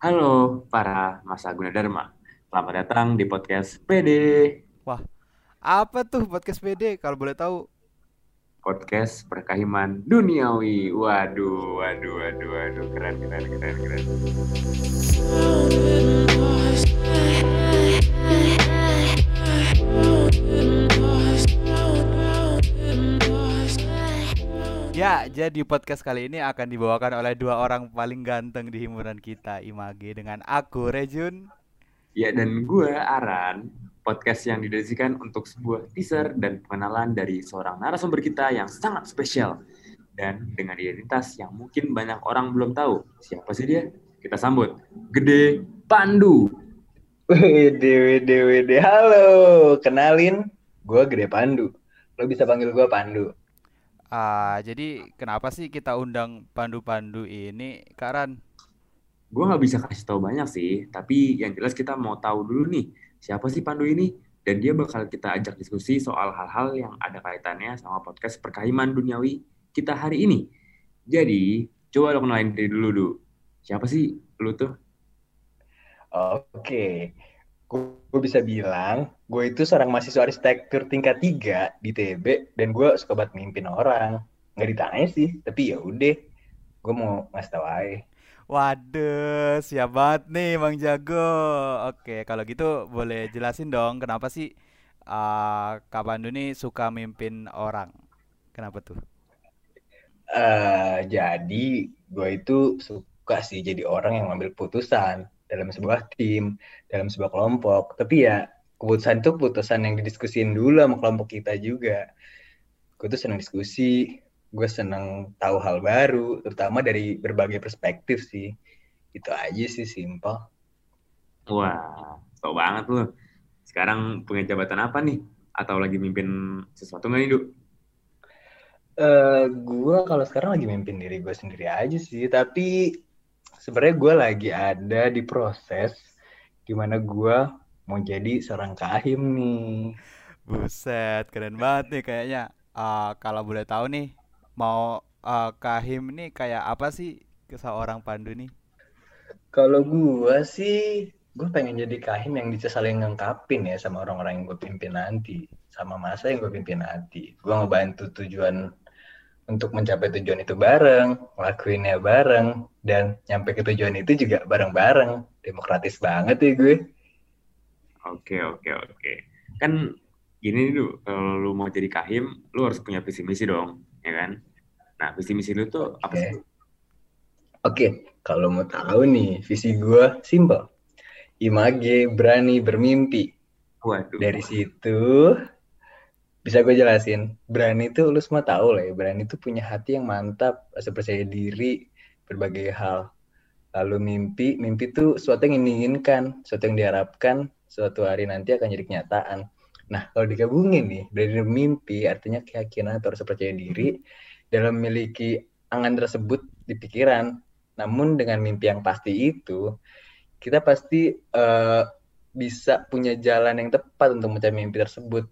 Halo para masa guna Dharma. Selamat datang di podcast PD. Wah, apa tuh podcast PD kalau boleh tahu? Podcast perkahiman duniawi. Waduh, waduh, waduh, waduh. Keren, keren, keren, keren. Ya, jadi podcast kali ini akan dibawakan oleh dua orang paling ganteng di himpunan kita, Image, dengan aku, Rejun. Ya, dan gue, Aran. Podcast yang didedikasikan untuk sebuah teaser dan pengenalan dari seorang narasumber kita yang sangat spesial. Dan dengan identitas yang mungkin banyak orang belum tahu. Siapa sih dia? Kita sambut. Gede Pandu. Wede, wede, wede. Halo, kenalin. Gue Gede Pandu. Lo bisa panggil gue Pandu. Ah, jadi kenapa sih kita undang Pandu-Pandu ini, Kak Ran? Gue nggak bisa kasih tahu banyak sih, tapi yang jelas kita mau tahu dulu nih, siapa sih Pandu ini? Dan dia bakal kita ajak diskusi soal hal-hal yang ada kaitannya sama podcast perkahiman duniawi kita hari ini. Jadi, coba lo kenalin diri dulu, Du. Siapa sih lu tuh? Oke, gue bisa bilang, gue itu seorang mahasiswa arsitektur tingkat 3 di TB, dan gue suka banget mimpin orang. Nggak ditanya sih, tapi ya udah, gue mau ngasih tau aja. Waduh, siap banget nih Bang Jago. Oke, kalau gitu boleh jelasin dong kenapa sih ah, Kak Pandu nih suka mimpin orang? Kenapa tuh? Eh, jadi, gue itu suka sih jadi orang yang ngambil putusan dalam sebuah tim, dalam sebuah kelompok. Tapi ya, keputusan itu keputusan yang didiskusin dulu sama kelompok kita juga. gue tuh senang diskusi, gue senang tahu hal baru, terutama dari berbagai perspektif sih. Itu aja sih, simpel. Wah, tau banget lu. Sekarang punya jabatan apa nih? Atau lagi mimpin sesuatu nggak nih, Du? Eh, gue kalau sekarang lagi mimpin diri gue sendiri aja sih, tapi sebenarnya gue lagi ada di proses di mana gue mau jadi seorang kahim nih. Buset, keren banget nih kayaknya. Ah, kalau boleh tahu nih, mau ah, Kahim nih kayak apa sih ke seorang Pandu nih? Kalau gue sih, gue pengen jadi kahim yang bisa saling ngengkapin ya sama orang-orang yang gue pimpin nanti, sama masa yang gue pimpin nanti. Gue ngebantu tujuan untuk mencapai tujuan itu bareng, ngelakuinnya bareng, dan nyampe ke tujuan itu juga bareng-bareng. Demokratis banget ya gue. Oke, oke, oke. Kan gini nih, Du. Kalau lu mau jadi kahim, lu harus punya visi misi dong, ya kan? Nah, visi misi lu tuh apa Oke. sih? Oke, kalau mau tahu nih, visi gue simple. Image berani bermimpi. Waduh. Dari situ bisa gue jelasin. Berani itu lu semua tahu lah ya. Berani itu punya hati yang mantap, rasa percaya diri, berbagai hal. Lalu mimpi, mimpi itu suatu yang diinginkan, suatu yang diharapkan, suatu hari nanti akan jadi kenyataan. Nah, kalau digabungin nih, dari mimpi artinya keyakinan atau rasa percaya diri dalam memiliki angan tersebut di pikiran. Namun dengan mimpi yang pasti itu, kita pasti eh, bisa punya jalan yang tepat untuk mencapai mimpi tersebut.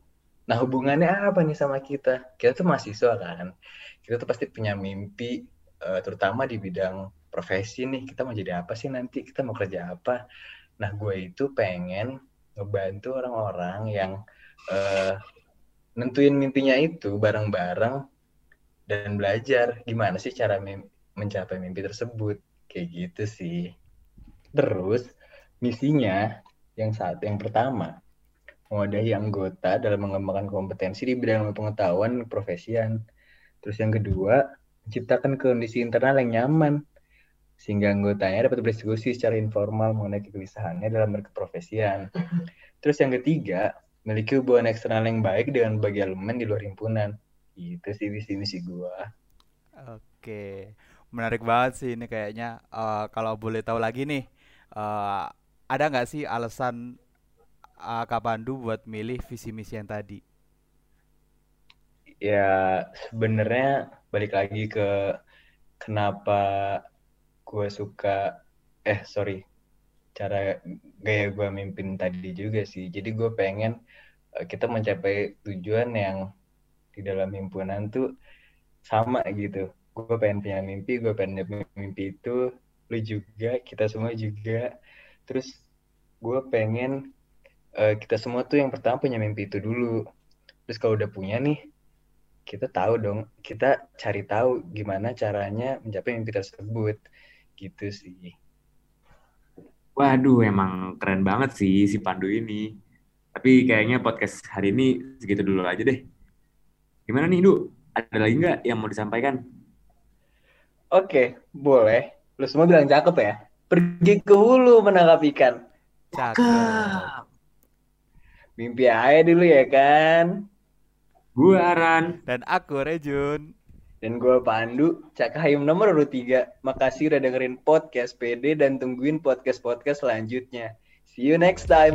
Nah, hubungannya apa nih sama kita? Kita tuh mahasiswa kan. Kita tuh pasti punya mimpi, eh, terutama di bidang profesi nih. Kita mau jadi apa sih nanti? Kita mau kerja apa? Nah, gue itu pengen ngebantu orang-orang yang eh, nentuin mimpinya itu bareng-bareng dan belajar gimana sih cara mencapai mimpi tersebut. Kayak gitu sih. Terus, misinya yang saat yang pertama mewadahi anggota dalam mengembangkan kompetensi di bidang pengetahuan profesian. Terus yang kedua, menciptakan kondisi internal yang nyaman sehingga anggotanya dapat berdiskusi secara informal mengenai kegelisahannya dalam berkeprofesian. Terus yang ketiga, memiliki hubungan eksternal yang baik dengan bagi elemen di luar himpunan. Itu sih visi-misi gua. Oke, menarik banget sih ini kayaknya. Eh, kalau boleh tahu lagi nih, eh, ada nggak sih alasan ah, Kak Pandu buat milih visi misi yang tadi? Ya, sebenarnya balik lagi ke kenapa gue suka, eh sorry, cara gaya gue mimpin tadi juga sih. Jadi gue pengen eh, kita mencapai tujuan yang di dalam himpunan tuh sama gitu. Gue pengen punya mimpi, gue pengen punya mimpi itu lu juga, kita semua juga. Terus gue pengen uh, kita semua tuh yang pertama punya mimpi itu dulu. Terus kalau udah punya nih, kita tahu dong, kita cari tahu gimana caranya mencapai mimpi tersebut. Gitu sih. Waduh, emang keren banget sih si Pandu ini. Tapi kayaknya podcast hari ini segitu dulu aja deh. Gimana nih, Du? Ada lagi nggak yang mau disampaikan? Oke, boleh. Lu semua bilang cakep ya. Pergi ke hulu menangkap ikan. Cakep. Mimpi aja dulu ya kan. Gue Aran. Dan aku Rejun. Dan gue Pandu, Cak Hayum nomor urut 3. Makasih udah dengerin podcast PD dan tungguin podcast-podcast selanjutnya. See you next time.